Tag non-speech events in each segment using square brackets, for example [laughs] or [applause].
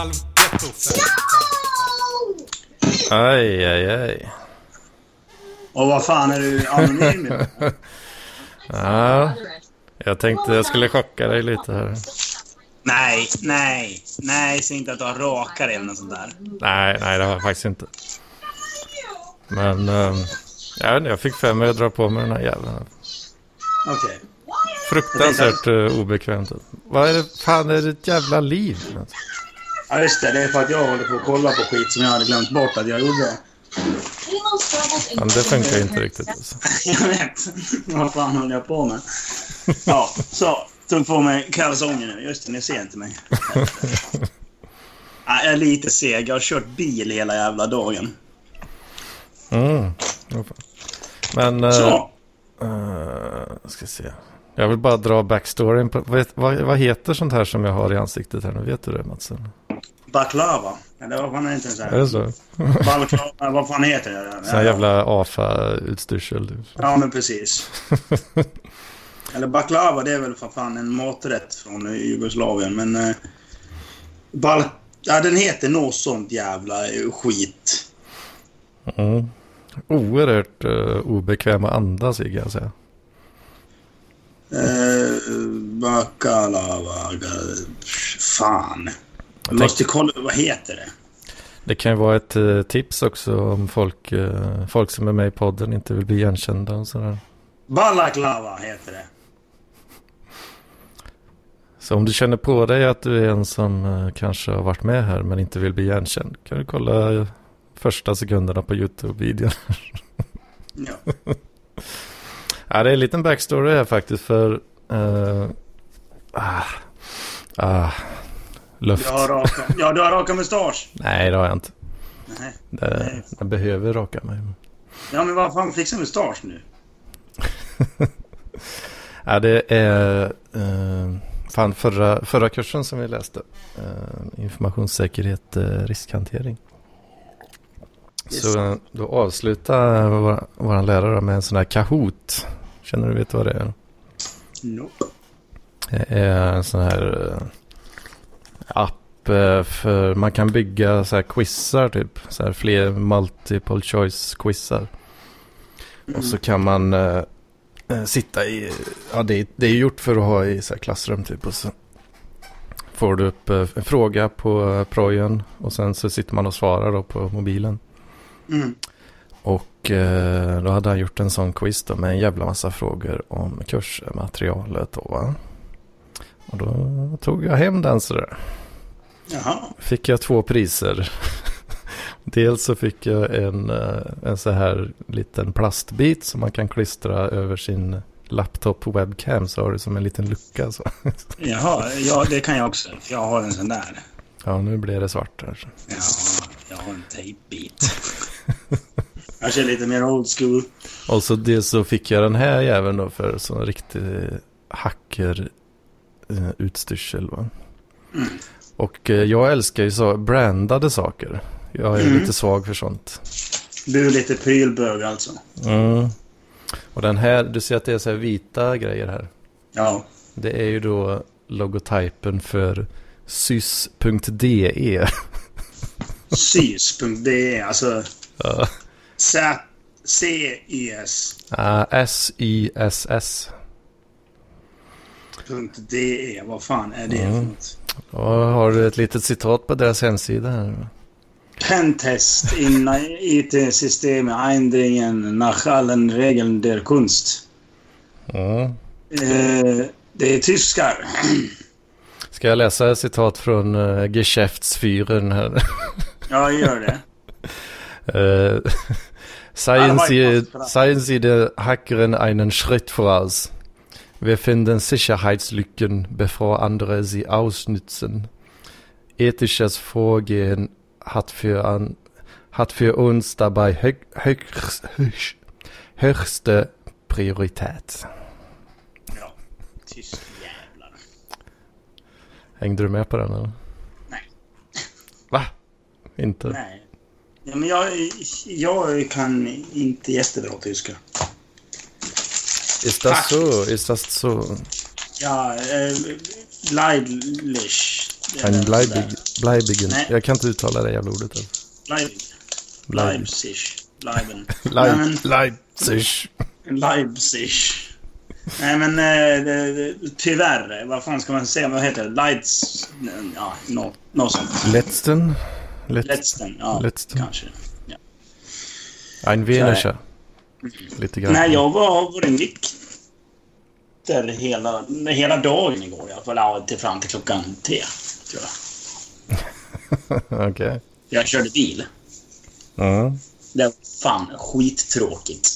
halvgetto. Aj, aj, aj. Och vad fan är du anonym? [laughs] Ja, jag tänkte jag skulle chocka dig lite här. Nej, nej, nej, säg inte att du har rakare eller något sånt där. Nej, nej det har jag faktiskt inte. Men um, jag, vet inte, jag fick för mig att dra på mig den här jäveln. Okej. Fruktansvärt uh, obekvämt. Vad är det? Fan är det ett jävla liv? Ja, just det. Det är för att jag håller på att kolla på skit som jag hade glömt bort att jag gjorde. Ja, det funkar inte riktigt. Alltså. [laughs] jag vet. Vad fan håller jag på med? Ja, så. Tog på mig kalsonger nu. Just det, ni ser inte mig. Ja, jag är lite seg. Jag har kört bil hela jävla dagen. Mm. Men... Uh, Så. uh, ska se. Jag vill bara dra backstoryn. På, vad, vad, vad heter sånt här som jag har i ansiktet här nu? Vet du det Mats? Baklava. Eller vad fan är det inte så Är här? det så? Baklava, vad fan heter det? Sån här jävla AFA-utstyrsel. typ. Ja, men precis. [laughs] Eller baklava, det är väl för fan en maträtt från Jugoslavien, men... Eh, bal ja, den heter något sånt jävla eh, skit. Mm. Oerhört uh, obekväm att andas i kan jag säga. Eh, baklava... Fan. Jag måste kolla, vad heter det? Det kan ju vara ett eh, tips också om folk, eh, folk som är med i podden inte vill bli igenkända och sådär. Balaklava heter det. Så om du känner på dig att du är en som eh, kanske har varit med här men inte vill bli igenkänd kan du kolla första sekunderna på YouTube-videon. [laughs] Ja. ja, det är en liten backstory här faktiskt för... eh, ah, ah, luft. Du har raka, ja, du har raka mustasch. Nej, det har jag inte. Nej. Det, Nej. jag behöver raka mig. Ja, men vad fan, fixa mustasch nu. [laughs] Ja, det är eh, fan förra, förra kursen som vi läste. Eh, informationssäkerhet, eh, riskhantering. Så eh, då avslutar vår, vår lärare med en sån här Kahoot. Känner du vet vad det är? Nope. Det är en sån här eh, app eh, för man kan bygga så här quizar typ. Så här fler multiple choice quizar. Och så kan man eh, sitta i, ja det, är- det är gjort för att ha i så här klassrum typ. Och så får du upp en fråga på projen och sen så sitter man och svarar då på mobilen. Mm. Och då hade han gjort en sån quiz då med en jävla massa frågor om kursmaterialet då va. Och då tog jag hem den sådär. Jaha. Fick jag två priser. [laughs] Dels så fick jag en, eh, en så här liten plastbit som man kan klistra över sin laptop webcam så har du som en liten lucka så. [laughs] Jaha, ja, det kan jag också. Jag har en sån där. Ja nu blir det svart här. Ja, jag har en tejpbit. [laughs] jag kör lite mer old school. Och så dels så fick jag den här jäveln då för sån riktig hacker utstyrsel va. Mm. Och eh, jag älskar ju så brandade saker. Jag är Mm. lite svag för sånt. Du är lite prylbög alltså. Mm. Och den här, du ser att det är så här vita grejer här. Ja. Det är ju då logotypen för sys.de. Sys.de, alltså Ja. C-Y-S. Ah, S-Y-S-S. .de, vad fan är det för Mm. något? Och har du ett litet citat på deras hemsida här? Pentest in [laughs] IT-Systeme eindringen nach allen Regeln der Kunst. Mm. Eh, det är tyskar. [clears throat] Ska jag läsa ett citat från uh, Geschäftsführern här? [laughs] Ja, gör det. Uh, [laughs] seien, Ja, Sie, seien Sie der Hackerin einen Schritt voraus. Wir finden Sicherheitslücken, bevor andere sie ausnützen. Ethisches Vorgehen hat für, an, hat für uns dabei hög, högst, högst, höchste Priorität. Ja, jävlar. Hängde du med på den eller? Nej. Va? [laughs] Inte? Nej. Ja, men jag, jag kan inte jättebra tyska. Ist das so? Ist das so? Ja, eh, är En sådär. Bleibigen. Nej. Jag kan inte uttala det jävla ordet. Alltså. Leibig. Leib- Leipzig. Leiben. [laughs] Nej, Leib, men- Leipzig. Leipzig. Nej men eh, det, det, tyvärr, vad fan ska man säga? Vad heter det? Lights... Ja, nå något sånt. Letzten. Letz, Letzten. Ja, Letzten. kanske. Ein Venersche. Lite grann. Nej, jag var, var nykter hela, hela dagen igår i alla fall. Ja, till fram till klockan tre, tror jag. [laughs] Okej. Jag körde bil. Mm. Det var fan skittråkigt.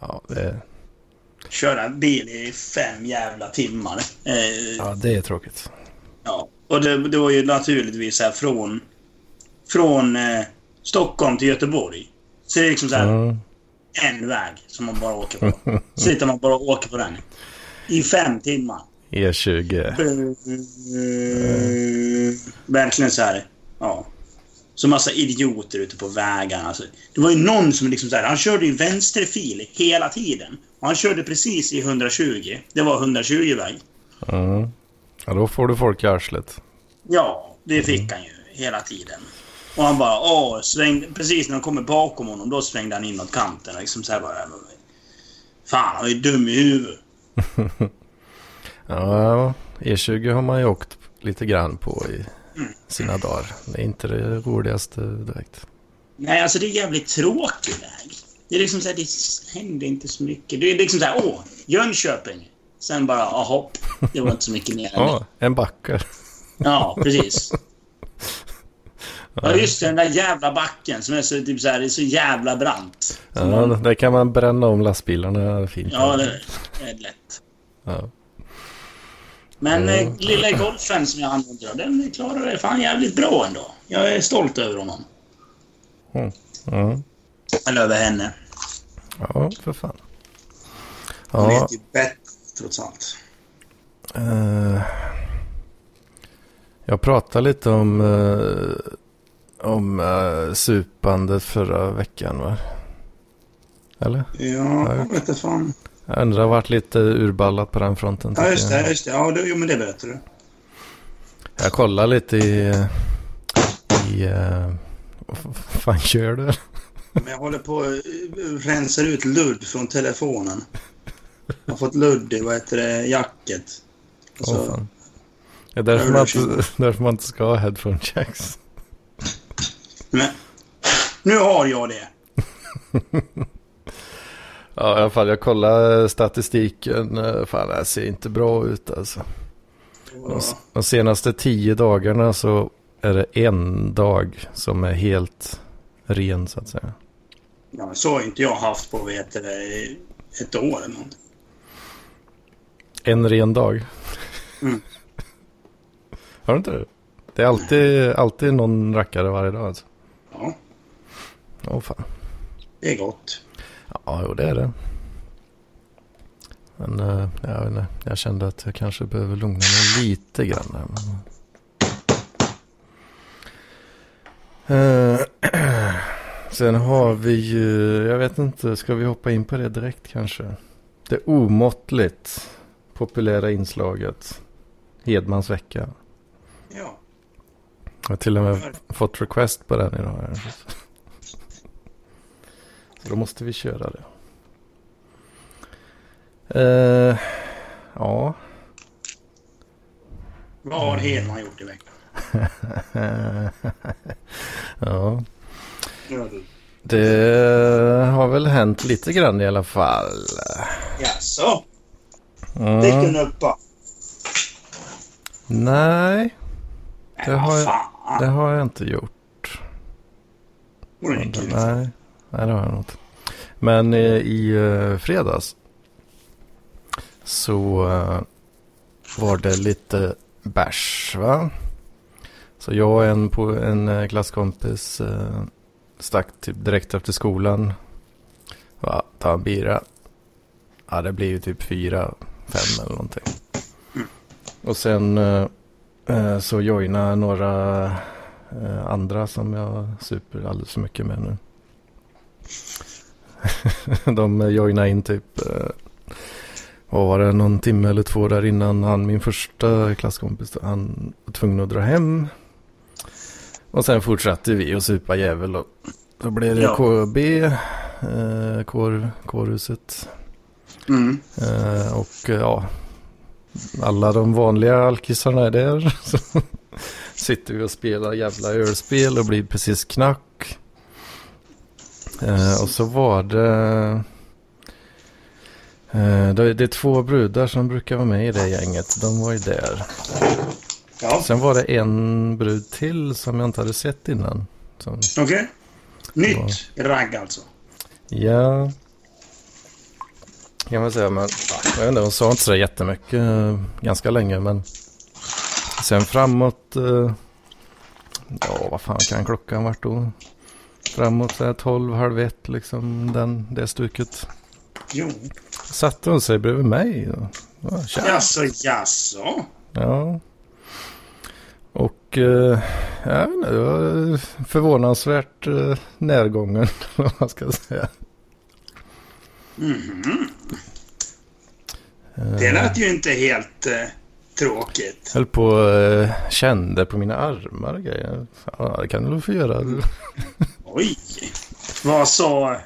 Ja, det, Köra bil i fem jävla timmar. Eh, ja, det är tråkigt. Ja, och det, det var ju naturligtvis här från, från eh, Stockholm till Göteborg. Så det är liksom så här Mm. En väg som man bara åker på. Sitter man bara och åker på den. I fem timmar. E20. Eh, verkligen så här. Ja. Så massa idioter ute på vägarna. Alltså, det var ju någon som liksom så här, han körde i vänsterfil hela tiden. Och han körde precis i 120. Det var 120-väg. Mm. Ja, då får du folk i arslet. Ja, det fick han ju hela tiden. Och han bara åh, svängde, precis när de kommer bakom honom, då svängde han in åt kanten. Liksom så här bara... Fan, han är ju dum i huvudet. [laughs] Ja, E20 har man ju åkt lite grann på i sina dagar. Det är inte det roligaste direkt. Nej, alltså det är jävligt tråkig väg. Det är liksom så här, det händer inte så mycket. Det är liksom så här, åh, Jönköping. Sen bara, ah, hopp. Det var inte så mycket mer än det. Ja, en backar. Ja, precis. Ja, just det, den där jävla backen som är så, typ så här, är så jävla brant. Ja, man- där kan man bränna om lastbilarna fint. ja det det är lätt. Ja. Men Mm. lilla golfen som jag använder, den klarar det fan jävligt bra ändå. Jag är stolt över honom. Mm. Eller över henne. ja, för fan. Hon Ja, vet ju bättre, trots allt. eh, jag pratade lite om, eh, om eh, supandet förra veckan va? Eller? Ja, jag vet inte fan. Jag undrar, har varit lite urballat på den fronten. Ja, just jag. det. Just det. Ja, det, jo, men det berättar du. Jag kollar lite i... i uh, vad fan gör du? Men jag håller på att rensa ut ludd från telefonen. Jag har fått ludd i, vad heter det, jacket. Och Åh, så, fan. Det är därför man, inte, [laughs] därför man inte ska ha headphone jacks. Men, nu har jag det. [laughs] Ja, i alla fall jag kollar statistiken. eh, Fan, det här ser inte bra ut alltså. De, de senaste tio dagarna så är det en dag som är helt ren så att säga. Ja, men så har inte jag haft på, det, ett år eller någonting. En ren dag. Mm. [laughs] Har du inte det? Det är alltid, alltid någon rackare varje dag alltså. Åh fan. det är gott. Ja, jo det är det. Men eh, jag, vet inte, jag kände att jag kanske behöver lugna mig lite grann. Här, men... Eh, [clears throat] Sen har vi ju, jag vet inte, ska vi hoppa in på det direkt kanske? Det omåttligt populära inslaget Hedmans vecka. Ja. Jag har till och med fått request på den idag. Så då måste vi köra det. Eh, ja. Vad har Hedman gjort i veckan? [laughs] ja. Det har väl hänt lite grann i alla fall. Jaså? Mm. Fick du en uppa? Nej, Det har vad jag- det har jag inte gjort. Vore det? Nej, nej det har jag något. Men eh, i eh, fredags så eh, var det lite bärs va? Så jag och en, på, en eh, klasskompis eh, stack typ direkt efter skolan. Va, ta en bira. Ja det blir ju typ fyra, fem eller någonting. Och sen eh, så joina några andra som jag super alldeles för mycket med nu. [laughs] De joinar in typ eh, vad var det, någon timme eller två där innan han, min första klasskompis, han var tvungen att dra hem. Och sen fortsatte vi att supa jävel och då blev det Ja. KB, eh, kår, kårhuset. Mm. Eh, och eh, ja, alla de vanliga alkisarna är där. [laughs] Så sitter vi och spelar jävla ölspel och blir precis knack. Eh, och så var det... Eh, det, är två brudar som brukar vara med i det gänget. De var ju där. Ja, Sen var det en brud till som jag inte hade sett innan. Okej. Nytt ragg alltså. ja. Kan man säga. Men, ja, jag vet inte, hon sa inte så jättemycket. eh, Ganska länge men. Sen framåt. eh, Ja vad fan kan klockan varit då? Framåt så här 12, halv ett liksom. Den, det stuket. Jo. Satte hon sig bredvid mig. Ja, tja. Jaså, jaså? Ja. Och eh, inte, det var förvånansvärt eh, närgången, [laughs] vad man ska säga. Eh, Det lät ju inte helt eh, tråkigt. Höll på eh, kände på mina armar och grejer. Ja, det kan du väl få göra. [laughs] Oj. Vad sa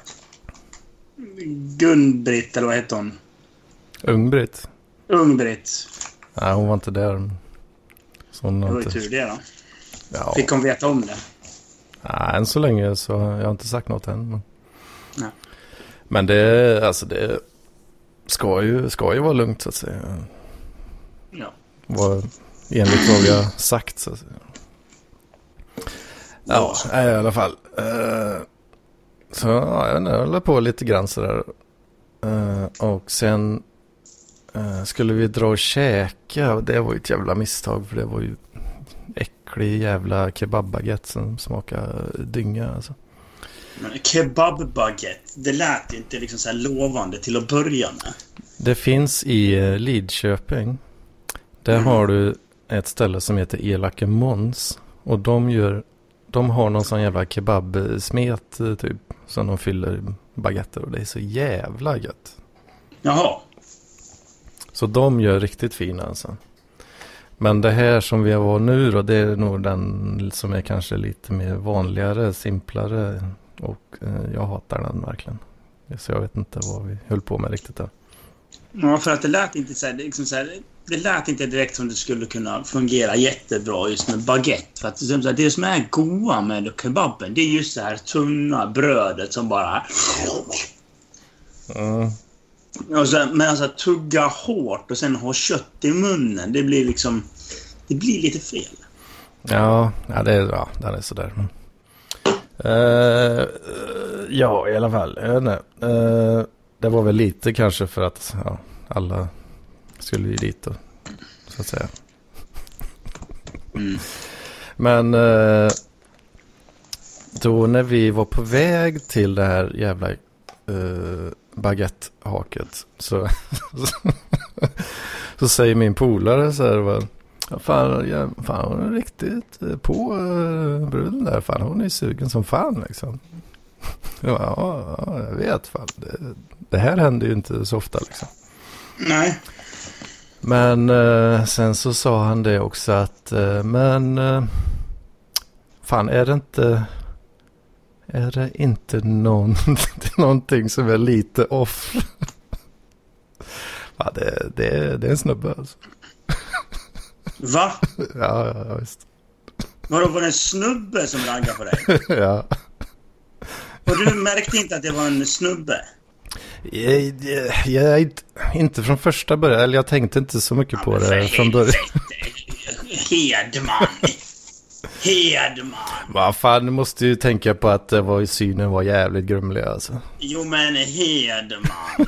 Gun-Britt, eller vad hette hon? Ung-Britt. Ung-Britt. Nej, hon var inte där. Så hon Det var ju tur det då. Ja. Fick hon veta om det? Nej, än så länge så jag har inte sagt något än. Men, Nej. men det, alltså det ska ju, ska ju vara lugnt så att säga. Ja. Var enligt vad vi har sagt så att säga. Ja, nej, i alla fall. Eh, så ja, jag höll på lite grann sådär. Eh, och sen eh, skulle vi dra och käka och det var ju ett jävla misstag för det var ju äcklig jävla kebabbaguette som smakade dynga alltså. Men kebabbaguette, det lät inte liksom så lovande till att börja med. Det finns i Lidköping. Där Mm. har du ett ställe som heter Elake Måns. Och de gör, de har någon sån jävla kebabsmet eh, typ. Som de fyller baguetter och det är så jävla gött. Jaha. Så de gör riktigt fina alltså. Men det här som vi var nu då, det är nog den som är kanske lite mer vanligare, simplare. Och eh, jag hatar den verkligen. Så jag vet inte vad vi höll på med riktigt där. Ja, för att det lät inte så här, det liksom så här, det lät inte direkt som det skulle kunna fungera jättebra just med baguette. För att det, som är goa med kebaben, det är just det här tunna brödet som bara... Mm. Och så, men alltså tugga hårt och sen ha kött i munnen, det blir liksom... Det blir lite fel. Ja, ja, det är, ja den är sådär. Eh, ja, i alla fall. Jag vet inte. Eh, det var väl lite kanske för att ja, alla skulle ju dit och, så att säga. Mm. Men eh, då när vi var på väg till det här jävla uh, baguettehaket så, [laughs] så säger min polare så här va, fan, ja, fan hon är riktigt eh, på uh, bruden där. Fan hon är sugen som fan liksom. Ja, ja, ja jag vet fan. Det, det här händer ju inte så ofta liksom. Nej. Men eh, sen så sa han det också att eh, men eh, fan är det inte är det inte någon, [laughs] någonting som är lite off? [laughs] ja, det, det, det är en snubbe alltså. Va? [laughs] Ja, ja, ja visst. Vadå, var det en snubbe som raggade på dig? ja. Och du märkte inte att det var en snubbe? Jag, jag, jag, inte- från första början, eller jag tänkte inte så mycket på men för det från början. Hedman. Hedman. Vad fan, du måste ju tänka på att det var, i synen var jävligt grumlig alltså. Jo men Hedman. [laughs]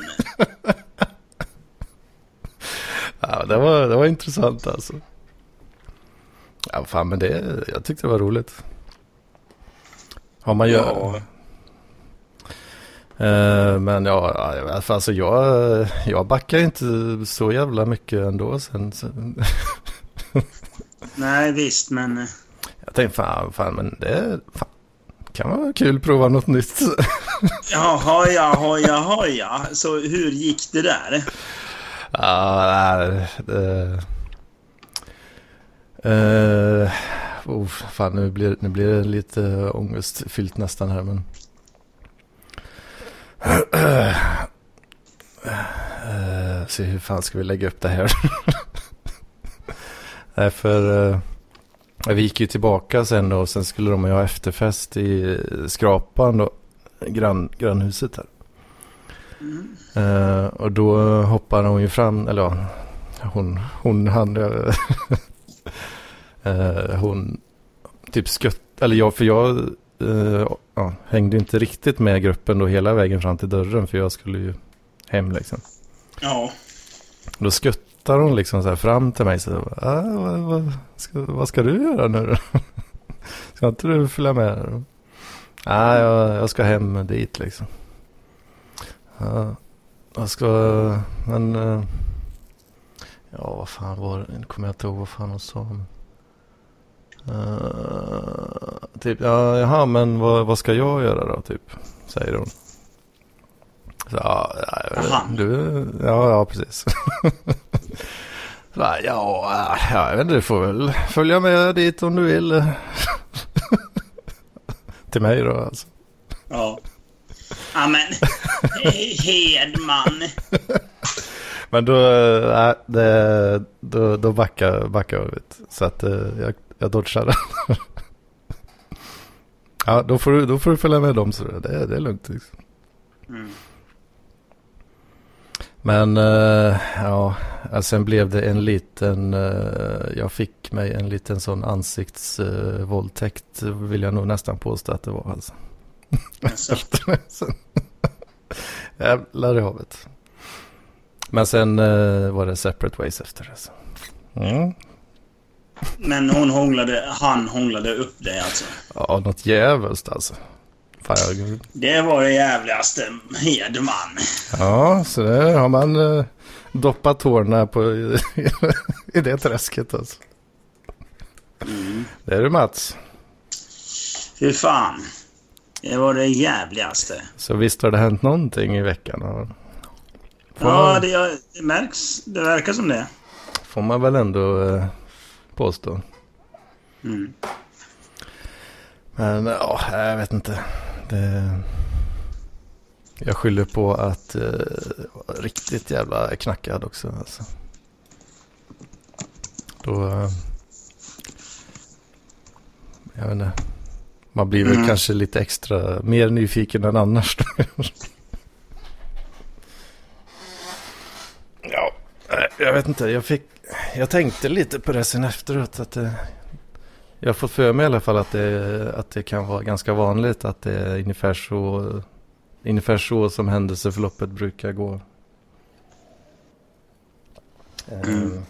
Ja, det var, det var intressant alltså. Ja, fan, men det, jag tyckte det var roligt. Har man ju... Ja. Eh, men ja, ja, alltså jag, jag backar inte så jävla mycket ändå sen. sen. [laughs] Nej visst men... eh, Jag tänkte fan, fan men det fan, kan vara kul att prova något nytt. [laughs] Ja, hoja, hoja, hoja. Så hur gick det där? Ja, nej, det... Uh, oh, fan, nu blir, nu blir det lite ångestfyllt nästan här, men... Uh, se hur fan ska vi lägga upp det här? [laughs] Nej, för uh, vi gick ju tillbaka sen då och sen skulle de ju ha efterfest i skrapan då, grann, grannhuset här. Mm. Uh, och då hoppade hon ju fram, eller ja, hon, hon, han, uh, [laughs] hon typ skött, eller jag, för jag uh, ja, hängde inte riktigt med gruppen då hela vägen fram till dörren för jag skulle ju hem liksom. Ja. Då skuttar hon liksom så här fram till mig. Så, ah, vad, vad, ska, vad ska du göra nu då? [laughs] Ska inte du följa med? Nej, ah, jag, jag ska hem dit liksom. Ja, jag ska, men... Eh, ja, vad fan var det? Kommer jag inte ihåg vad fan hon sa. Uh, typ, ja, jaha, men vad, vad ska jag göra då, typ? Säger hon. Så, ja, du, ja, ja, precis. Så, [laughs] ja, ja, jag vet inte, du får väl följa med dit om du vill. [laughs] Till mig då alltså. Ja. Ja men, Hedman. [laughs] Men då, äh, det, då, då backar, backar jag ut. Så att äh, jag, jag dodgar [laughs] Ja, då får, du, då får du följa med dem så det, det är lugnt. Liksom. Mm. Men uh, ja, alltså sen blev det en liten, uh, jag fick mig en liten sån ansiktsvåldtäkt uh, vill jag nog nästan påstå att det var alltså. [laughs] Jävlar i havet. Men sen uh, var det separate ways efter alltså. Mm. Men hon hånglade, han hånglade upp dig alltså? Ja, något jävligt alltså. Fan, jag... Det var det jävligaste Hedman. Ja, så där har man uh, doppat tårna på [laughs] i, det träsket alltså. Mm. Det är du Mats. Fy fan. Det var det jävligaste. Så visst har det hänt någonting i veckan? Får ja, man... det, det, märks. Det verkar som det. Får man väl ändå uh, påstå. Mm. Men ja, jag vet inte. Det... Jag skyller på att uh, riktigt jävla knackad också. Alltså. Då... Uh, jag vet inte. Man blir väl mm. kanske lite extra, mer nyfiken än annars. [laughs] ja, jag vet inte. Jag, fick, jag tänkte lite på det sen efteråt. Att det, jag har fått för mig i alla fall att det, att det kan vara ganska vanligt att det är ungefär så, ungefär så som händelseförloppet brukar gå. Mm.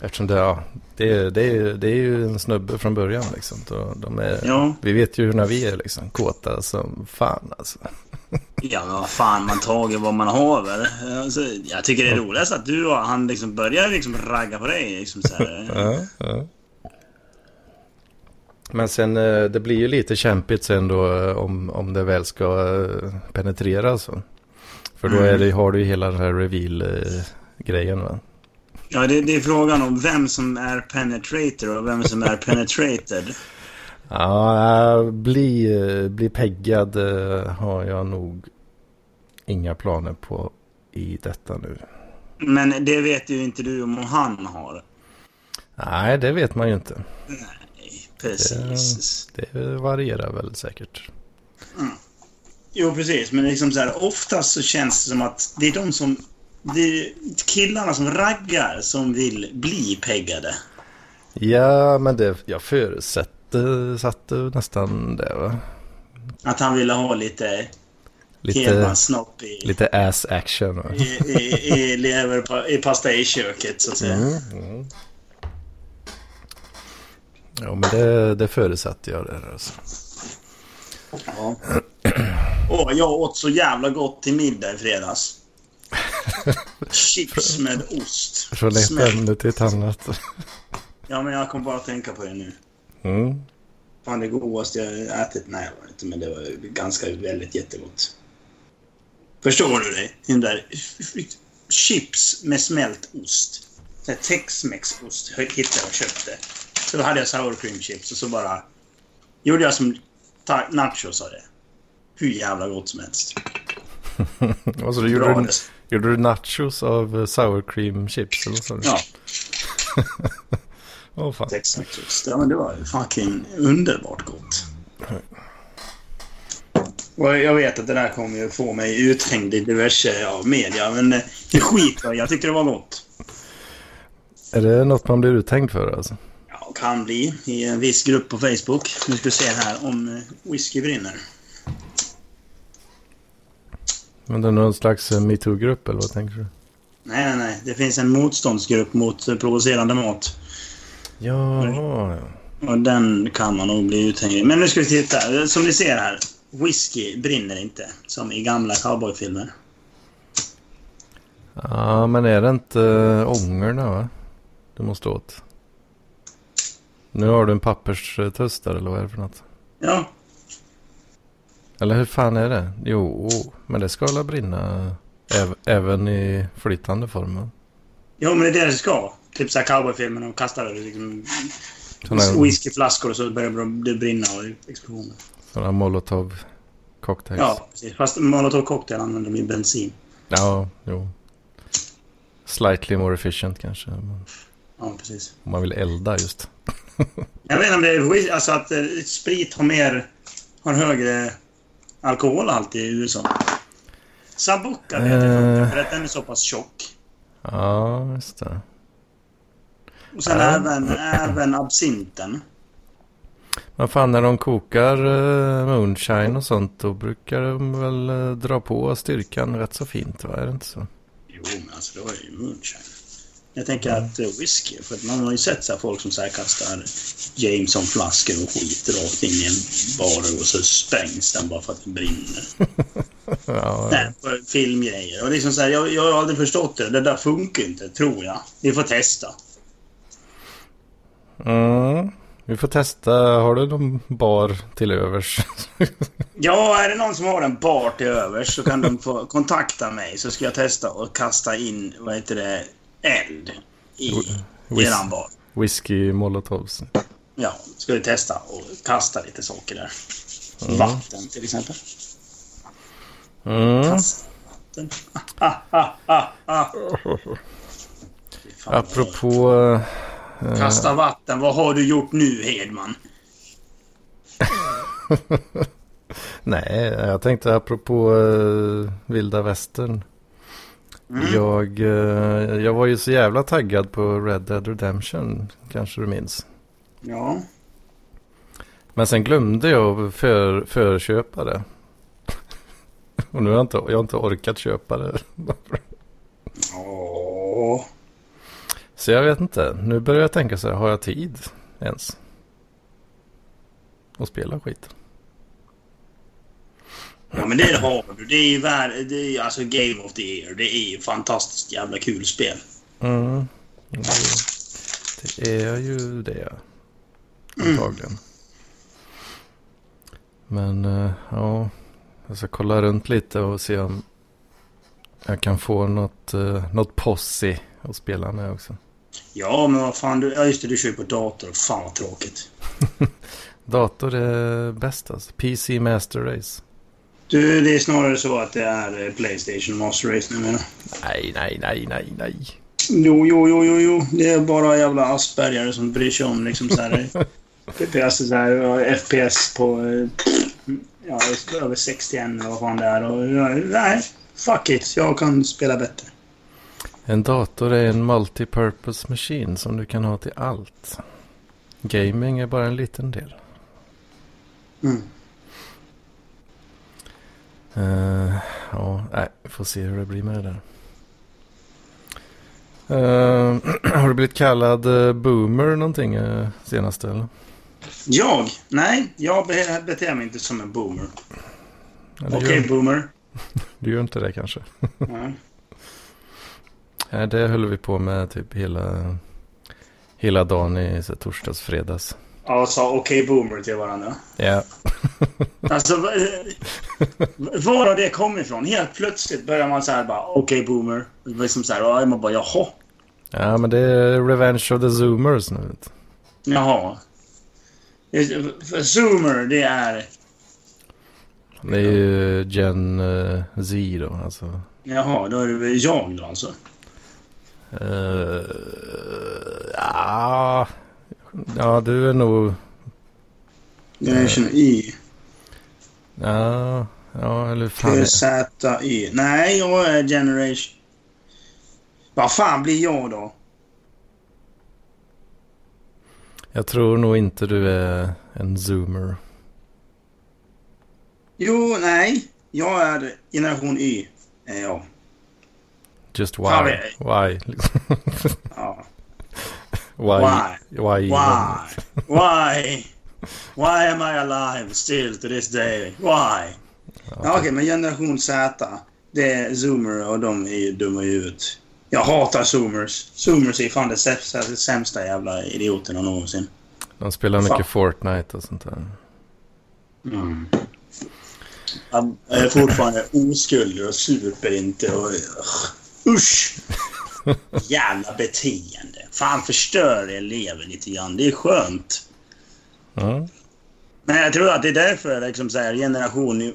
Eftersom det, ja, det, är, det, är, det är ju en snubbe från början liksom. De är, ja. Vi vet ju hur när vi är liksom kåta som fan alltså. [laughs] Ja men vad fan, man tager vad man har väl. Alltså, jag tycker det är roligast att du och han liksom börjar liksom ragga på dig. Liksom, så [laughs] ja, ja. Men sen eh, det blir ju lite kämpigt sen då eh, om, om det väl ska eh, penetreras. För då är mm. det, har du ju hela den här reveal-grejen va. Ja, det, det, är frågan om vem som är penetrator och vem som är penetrated. [laughs] Ja, bli, bli peggad eh, har jag nog inga planer på i detta nu. Men det vet ju inte du om han har. Nej, det vet man ju inte. Nej, precis. Det, det varierar väl säkert. Mm. Jo, precis. Men liksom så här, oftast så känns det som att det är de som det är killarna som raggar som vill bli peggade. Ja, men det, jag förutsätter satte nästan det va? Att han ville ha lite Lite, snopp i, lite ass action. Va? I, i, i, lever, i pastejköket så att säga. Mm, mm. Ja, men det, det förutsatte jag där alltså. Ja. Åh, jag åt så jävla gott till middag i fredags. [laughs] Chips med ost. Från ett ämne till ett annat. [laughs] Ja, men jag kom bara att tänka på det nu. Mm. Fan, det godaste jag ätit? Nej, det var inte, men det var ganska väldigt jättegott. Förstår du det? Den där chips med smält ost. Tex-Mex-ost hittade jag och köpte. Så då hade jag sour cream chips och så bara gjorde jag som nachos av det. Hur jävla gott som helst. [laughs] Och så du gjorde, det. Gjorde du nachos av eh, sour cream chips eller du? Ja, [laughs] Åh fan. Tex-Mex-ost. Ja, men det var fucking underbart gott. Och jag vet att det där kommer ju få mig uthängd i diverse ja, media, men eh, det skiter jag. Jag tyckte det var gott. Är det något man blir uthängd för alltså? Ja, kan bli i en viss grupp på Facebook. Nu ska vi se här om eh, whisky brinner. Men det är någon slags eh, metoo-grupp eller vad tänker du? Nej, nej, nej. Det finns en motståndsgrupp mot eh, provocerande mat. Ja, ja. Och den kan man nog bli uthängd i. Men nu ska vi titta. Som ni ser här. Whisky brinner inte. Som i gamla cowboyfilmer. Ja, men är det inte äh, ångorna va? Du måste åt. Nu har du en papperstuss där eller vad är det för något? Ja, Eller hur fan är det? Jo, men det ska väl brinna äv- även i flytande form? jo, men det är det det ska. Typ såhär cowboyfilmer. De kastar liksom, whiskyflaskor och så börjar det brinna och explosioner. sådana molotov cocktails. Ja, precis. Fast molotov cocktail använder de ju bensin. Ja, jo. Slightly more efficient kanske. Ja, precis. Om man vill elda just. [laughs] Jag vet inte om det är alltså att eh, sprit har mer... Har högre alkoholhalt i USA. Sambuca vet jag Eh. för att den är så pass tjock. Ja, just det. Och sen Ja. även, även absinten. Men fan när de kokar uh, moonshine och sånt då brukar de väl eh, dra på styrkan rätt så fint va? Är det inte så? Jo, men alltså det var ju moonshine. Jag tänker att eh, whisky, för att man har ju sett så folk som så här kastar Jameson-flaskor och skit rakt in i en bar och så sprängs den bara för att det brinner. [laughs] Ja, Nej, på filmgrejer. Och liksom så här, jag, jag har aldrig förstått det. Det där funkar inte, tror jag. Vi får testa. mm. Vi får testa. Har du någon bar till övers? [laughs] Ja, är det någon som har en bar till övers så kan de få kontakta mig så ska jag testa och kasta in, vad heter det, eld i Whis- eran bar. Whisky molotovs. Ja, ska vi testa och kasta lite saker där. Vatten till exempel. Mm. Kasta vatten. Ah, ah, ah, ah. Apropå... eh, Kasta vatten. Vad har du gjort nu, Hedman? [laughs] nej, jag tänkte apropå uh, vilda västern. Mm. Jag, eh, jag var ju så jävla taggad på Red Dead Redemption. Kanske du minns. Ja. Men sen glömde jag för, förköpa det. [laughs] Och nu har jag inte, jag har inte orkat köpa det. Åh. Så jag vet inte. Nu börjar jag tänka så här, har jag tid ens? Att spela skit. Ja, men det har du. Det är ju värd, det är ju alltså Game of the Year. Det är ju fantastiskt jävla kul spel. Mm. Det, är ju det. Antagligen. Men eh, ja, jag ska kolla runt lite och se om jag kan få något, uh, något posse att spela med också. Ja, men vad fan. Du, ja, just det. Du kör ju på dator. Fan vad tråkigt. [laughs] Dator är bäst alltså. PC Master Race. Du, det är snarare så att det är eh, Playstation Master Race numera. Nej, nej, nej, nej, nej. Jo, jo, jo, jo, jo. Det är bara jävla aspergare som bryr sig om liksom så här... [laughs] FPS, så här, FPS på... eh, Ja, över 61 eller vad fan det är. Och, nej, fuck it. Jag kan spela bättre. En dator är en multipurpose machine som du kan ha till allt. Gaming är bara en liten del. Mm. Eh, ja, nej, får se hur det blir med det där. Eh, [clears throat] har du blivit kallad uh, boomer någonting uh, senaste eller? Jag? Nej, jag be- beter mig inte som en boomer. Okej, gör, boomer. [laughs] Du gör inte det kanske? [laughs] Nej, det höll vi på med typ hela, hela dagen i så, torsdags, fredags. Ja, sa okej boomer till varandra. Ja, [laughs] Alltså, vad- Var har det kommit ifrån? Helt plötsligt börjar man så här bara okej okay, boomer. Liksom så här, och man bara jaha. Ja men det är Revenge of the Zoomers nu. Jaha. Zoomer det är... Det är ju Gen uh, Z då alltså. Jaha, då är det jag då alltså? Uh, ja, ja, du är nog... Generation Y. Ja, ja eller fan. Z-Y. Nej, jag är Generation... Vad fan blir jag då? Jag tror nog inte du är en zoomer. Jo, nej. Jag är generation Y. Är jag. Just why? Why? ja. Why? Why? Why? Why? Why? Why am I alive still to this day? Why? Okej, okay, men generation Z. Det är zoomer och de är ju dumma i huvudet. Jag hatar zoomers. Zoomers är fan det sämsta jävla idioterna någonsin. De spelar mycket fan. Fortnite och sånt där. Mm. Han är fortfarande oskuld och super inte och... Usch! [laughs] Jävla beteende. Fan förstör elever lite grann. Det är skönt. Mm. Men jag tror att det är därför liksom, så här, generation Y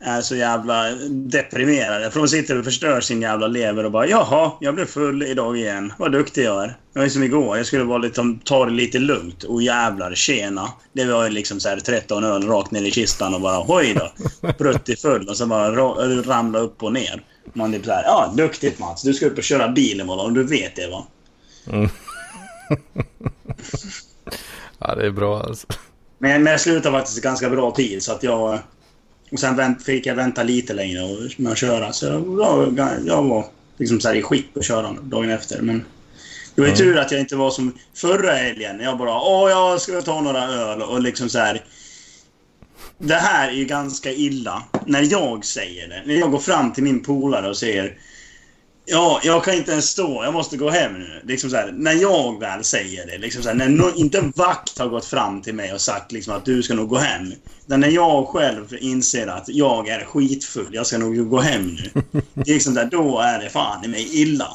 är så jävla deprimerade. För de sitter och förstör sin jävla lever och bara Jaha, jag blev full idag igen. Vad duktig jag är. Jag är som igår. Jag skulle vara lite, ta det lite lugnt. Och jävlar, tjena. Det var liksom så här 13 öl rakt ner i kistan och bara hoj då. Pruttig full och så bara ramla upp och ner. Man typ såhär, ja duktigt Mats. Du ska upp och köra bil imorgon. Du vet det va? Mm. [laughs] ja, det är bra alltså. Men, men jag slutade faktiskt ganska bra tid så att jag... Och sen vänt, fick jag vänta lite längre med att köra. Så jag, jag var liksom så i skick att köra dagen efter. Men det var ju mm. tur att jag inte var som förra helgen. Jag bara åh, jag ska ta några öl och liksom så här. Det här är ju ganska illa när jag säger det. När jag går fram till min polare och säger Ja, jag kan inte ens stå. Jag måste gå hem nu. Liksom så här, när jag väl säger det. Liksom så här, när no, inte vakt har gått fram till mig och sagt liksom att du ska nog gå hem. Utan när jag själv inser att jag är skitfull. Jag ska nog gå hem nu. Liksom där, då är det fan i mig illa.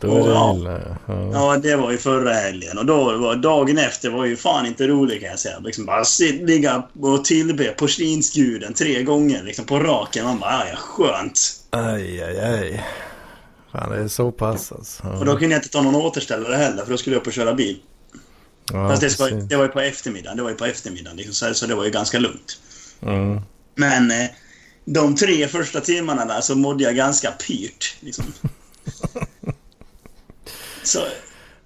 Då är det illa, ja. ja, det var ju förra helgen. Och då var, dagen efter var ju fan inte rolig kan jag säga. Liksom bara sit, ligga och tillbe porslinsguden tre gånger liksom på raken. Man bara, ja, skönt. Aj, aj, aj. Fan, det är så pass alltså. Och då kunde jag inte ta någon återställare heller för då skulle jag upp och köra bil. Ja, Fast det, var, det var ju på eftermiddagen. Det var ju på eftermiddagen liksom, så, så det var ju ganska lugnt. Mm. Men eh, de tre första timmarna där så mådde jag ganska pyrt. Liksom. [laughs] så.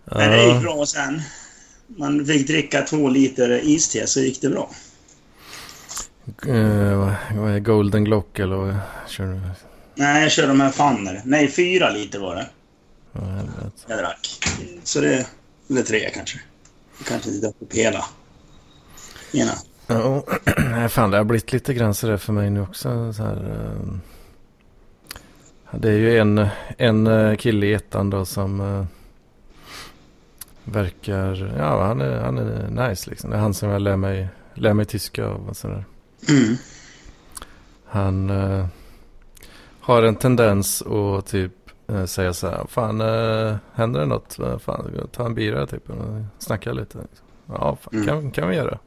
Men det gick bra sen. Man fick dricka två liter iste så gick det bra. Uh, vad är Golden Glock eller vad kör du? Nej, jag körde de här Fanner. Nej, fyra liter var det. Oh, jag drack. Så det... Eller tre kanske. Kanske inte upp hela. Ena. Ja, [clears throat] nej fan det har blivit lite grann sådär för mig nu också. Så här, uh, det är ju en, en uh, kille i ettan då som uh, verkar, ja han är, han är nice liksom. Det är han som jag lär mig, lär mig tyska av och sådär. Mm. Han har en tendens att typ äh, säga så här, fan äh, händer det något? Fan, ta en bira typ och snacka lite. Ja, fan, mm. kan, kan vi göra.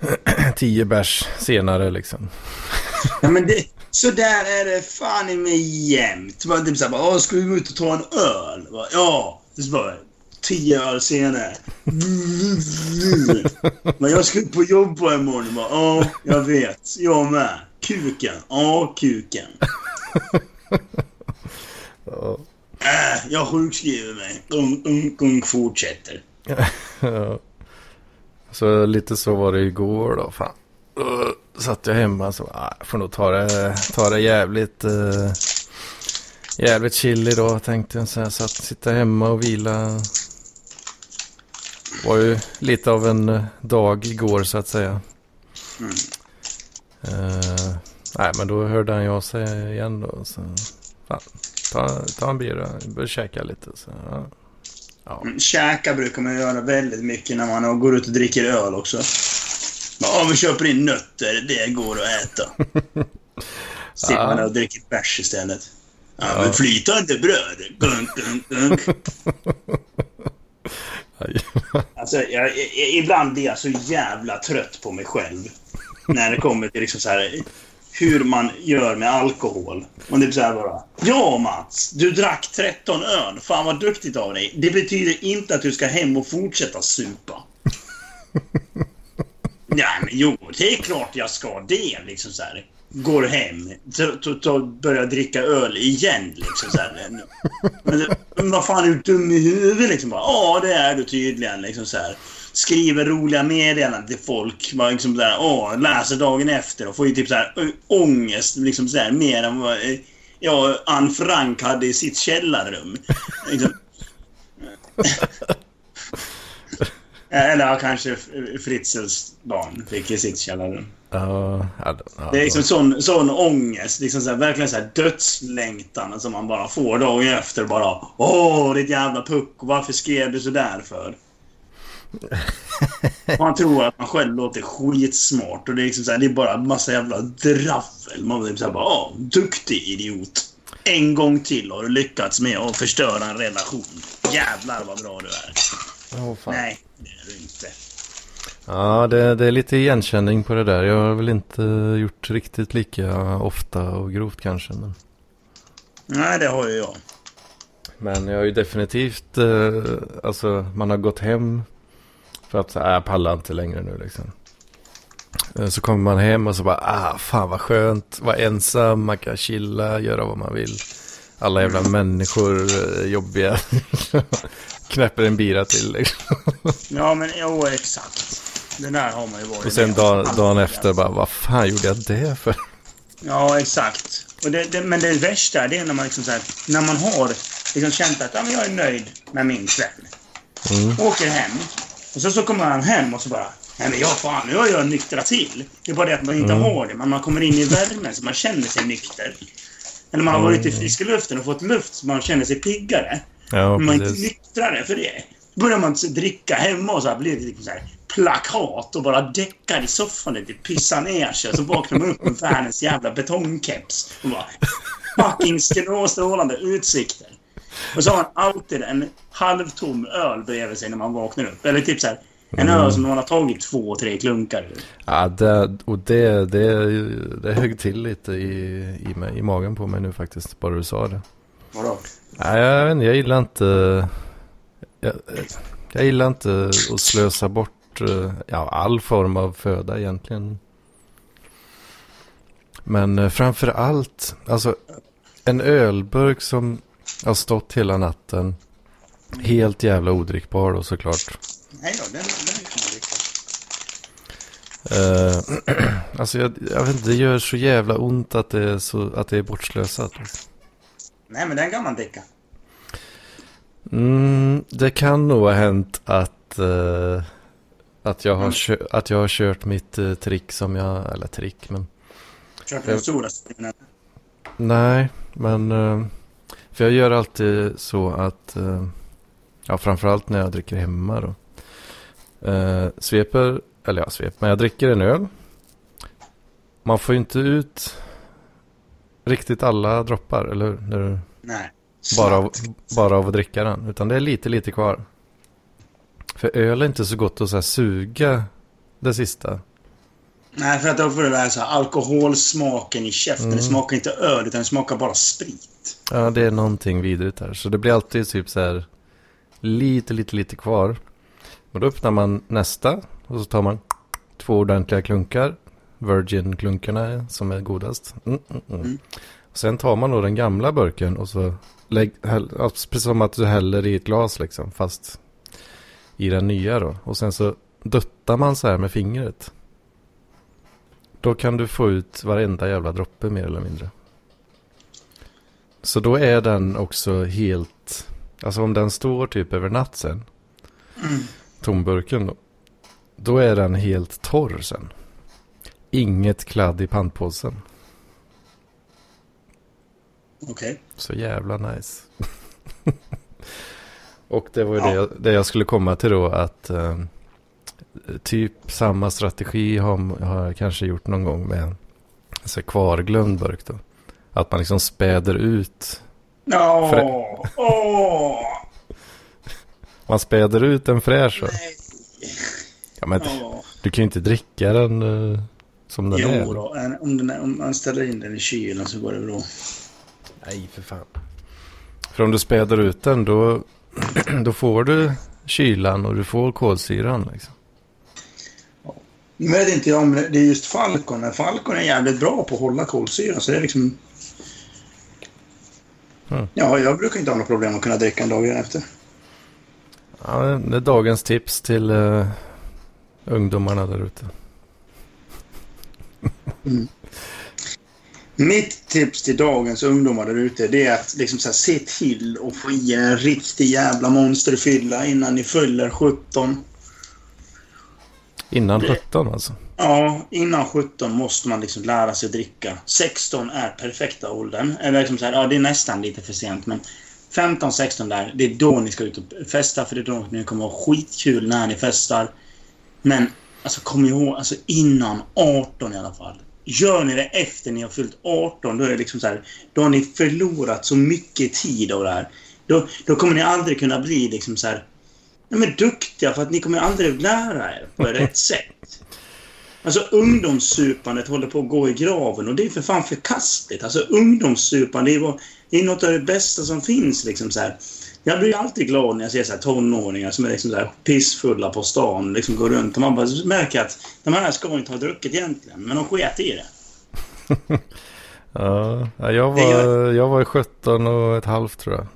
[clears throat] Tio bärs senare liksom. [laughs] ja, men det, så där är det fan i mig jämt. Man typ såhär, bara, ska vi gå ut och ta en öl? Bara, ja. Så bara, tio öl senare. [laughs] men jag ska på jobb på imorgon. Bara, ja, jag vet. Jag med. Kuken. Ja, kuken. [laughs] ja. Äh, jag sjukskriver mig. Ung, ung, ung fortsätter. [laughs] ja. Så lite så var det igår då. Fan. Uh, satt jag hemma så uh, får nog ta det, ta det jävligt, uh, jävligt chill idag tänkte jag. Så jag satt, sitta hemma och vila. var ju lite av en uh, dag igår så att säga. Mm. Uh, nej, men då hörde han jag sig igen då. Så, fan, ta, ta en bira, börja käka lite. Så, ja. Ja. Mm, käka brukar man göra väldigt mycket när man går ut och dricker öl också. Ja, vi köper in nötter. Det går att äta. [laughs] Sitter man och dricker bärs istället. Ja, men flytande bröd. Gunk, gunk, gunk. [laughs] Alltså, jag, jag, ibland blir jag så jävla trött på mig själv. När det kommer till liksom så här, hur man gör med alkohol. Och det är så här bara. Ja Mats, du drack 13 öl. Fan vad duktigt av dig. Det betyder inte att du ska hem och fortsätta supa. [laughs] Nej men jo, det är klart jag ska det. Liksom så här. Går hem, börjar dricka öl igen. Liksom så här. Men, men vad fan, är du dum i huvudet? Liksom bara, ja, det är du tydligen. Liksom så här. Skriver roliga meddelanden till folk. Bara liksom där, åh, läser dagen efter och får ju typ så här ångest. Liksom så här, mer än vad eh, ja, Anne Frank hade i sitt källarrum. [laughs] Liksom. Eller ja, kanske Fritzels barn fick i sitt källarrum. Ja, Det är liksom sån, sån ångest. Liksom så här, verkligen så här dödslängtan som man bara får dagen efter. Bara Åh, ditt jävla pucko. Varför skrev du sådär för? [laughs] Man tror att man själv låter skitsmart. Och det är liksom så här, det är bara massa jävla draffel. Man blir så här bara Åh, duktig idiot. En gång till har du lyckats med att förstöra en relation. Jävlar vad bra du är. Fan. Nej, det är du inte. Ja, det, det är lite igenkänning på det där. Jag har väl inte gjort riktigt lika ofta och grovt kanske. Men, Nej, det har ju jag. men jag har ju definitivt, eh, alltså man har gått hem för att äh, jag pallar inte längre nu liksom. Eh, Så kommer man hem och så bara, ah fan vad skönt, vara ensam, man kan chilla, göra vad man vill. Alla jävla människor eh, jobbiga. [laughs] Knäpper en bira till liksom. Ja, men jo, exakt. Det där har man ju varit Och sen dag, dagen efter bara, vad fan gjorde jag det för? Ja, exakt. Och det, det, men det värsta det är när man, liksom så här, när man har liksom känt att ja, men jag är nöjd med min kväll. Mm. Åker hem. Och så, så kommer man hem och så bara Nej men jag fan, nu har jag nyktrat till. Det är bara det att man inte Mm. har det. Men man kommer in i värmen så man känner sig nykter. Eller man har varit i friska luften och fått luft så man känner sig piggare. Ja, Men man är inte nyktrare för det. Då börjar man dricka hemma och så här blir det liksom så här plakat och bara däckar i soffan lite, pissar ner sig så vaknar man upp med världens jävla betongkeps och bara fucking strålande utsikter. Och så har man alltid en halvtom öl bredvid sig när man vaknar upp. Eller typ så här en öl som man har tagit två, tre klunkar ur. Ja, det, och det, det, det högg till lite i, i, i magen på mig nu faktiskt, bara du sa det. Vadå? Nej, jag vet inte, jag gillar inte... Jag, jag gillar inte att slösa bort eh, ja, all form av föda egentligen. Men eh, framför allt, alltså en ölburk som har stått hela natten. Helt jävla odrickbar då såklart. Nej då, den, den kan man dricka. Uh, alltså jag, jag vet inte, det gör så jävla ont att det är, så, att det är bortslösat. liksom. Nej, men den kan man dricka. Mm, det kan nog ha hänt att, eh, att, jag har kö- att jag har kört mitt eh, trick som jag, eller trick men Kört den stora stilen. nej, men för jag gör alltid så att, eh, ja framförallt när jag dricker hemma då, eh, sveper, eller ja svep, men jag dricker en öl. Man får ju inte ut riktigt alla droppar, eller hur? När du Nej. bara av, bara av att dricka den. Utan det är lite, lite kvar. För öl är inte så gott att så suga det sista. Nej, för att då får du så här alkoholsmaken i käften. Mm. Det smakar inte öl, utan det smakar bara sprit. Ja, det är någonting vidrigt här. Så det blir alltid typ så här lite, lite, lite kvar. Och då öppnar man nästa och så tar man två ordentliga klunkar. Virgin-klunkarna som är godast. Mm, mm, mm. Mm. Och sen tar man då den gamla burken och så lägg, häll, precis som att du häller i ett glas liksom. Fast i den nya då. Och sen så duttar man så här med fingret. Då kan du få ut varenda jävla droppe mer eller mindre. Så då är den också helt, alltså om den står typ över natt sen, tomburken då, då är den helt torr sen. Inget kladd i pantpåsen. Okej. Så jävla nice. [laughs] Och det var ju det, jag, det jag skulle komma till då att eh, typ samma strategi har, har jag kanske gjort någon gång med alltså, kvarglömd burk då. Att man liksom späder ut. Åh! Frä- Åh! Man späder ut en fräsch. Nej! Ja, men Åh. du kan ju inte dricka den eh, som den Jo är. då, om, den är, om man ställer in den i kylen så går det bra. Nej, för fan. För om du späder ut den då, [clears throat] då får du kylan och du får kolsyran. Liksom. Nu vet inte jag om det är just Falcon. Falcon är jävligt bra på att hålla kolsyra. Så det är liksom... Mm. Ja, jag brukar inte ha några problem att kunna dricka en dag efter. Ja, det är dagens tips till eh, ungdomarna där ute. Mitt tips till dagens ungdomar där ute det är att liksom så här, se till att få i en riktig jävla monsterfylla innan ni fyller 17. Innan 17 alltså. Ja, innan 17 måste man liksom lära sig att dricka. 16 är perfekta åldern. Eller liksom så här, ja det är nästan lite för sent men 15-16 där, det är då ni ska ut och festa för det är då ni kommer ha skitkul när ni festar. Men alltså kom ihåg, alltså innan 18 i alla fall. Gör ni det efter ni har fyllt 18, då är det liksom så här, då har ni förlorat så mycket tid av det här. Då, då kommer ni aldrig kunna bli liksom så här, nej, men duktiga för att ni kommer aldrig lära er på rätt sätt. Alltså ungdomssupandet håller på att gå i graven och det är för fan förkastligt. Alltså ungdomssupande är, det är något av det bästa som finns. Liksom så här. Jag blir alltid glad när jag ser så här tonåringar som är liksom så här pissfulla på stan. Liksom går runt och man bara märker att de här ska inte ha druckit egentligen, men de sket i det. [laughs] Ja, ja, jag, var, jag var 17 och ett halvt tror jag.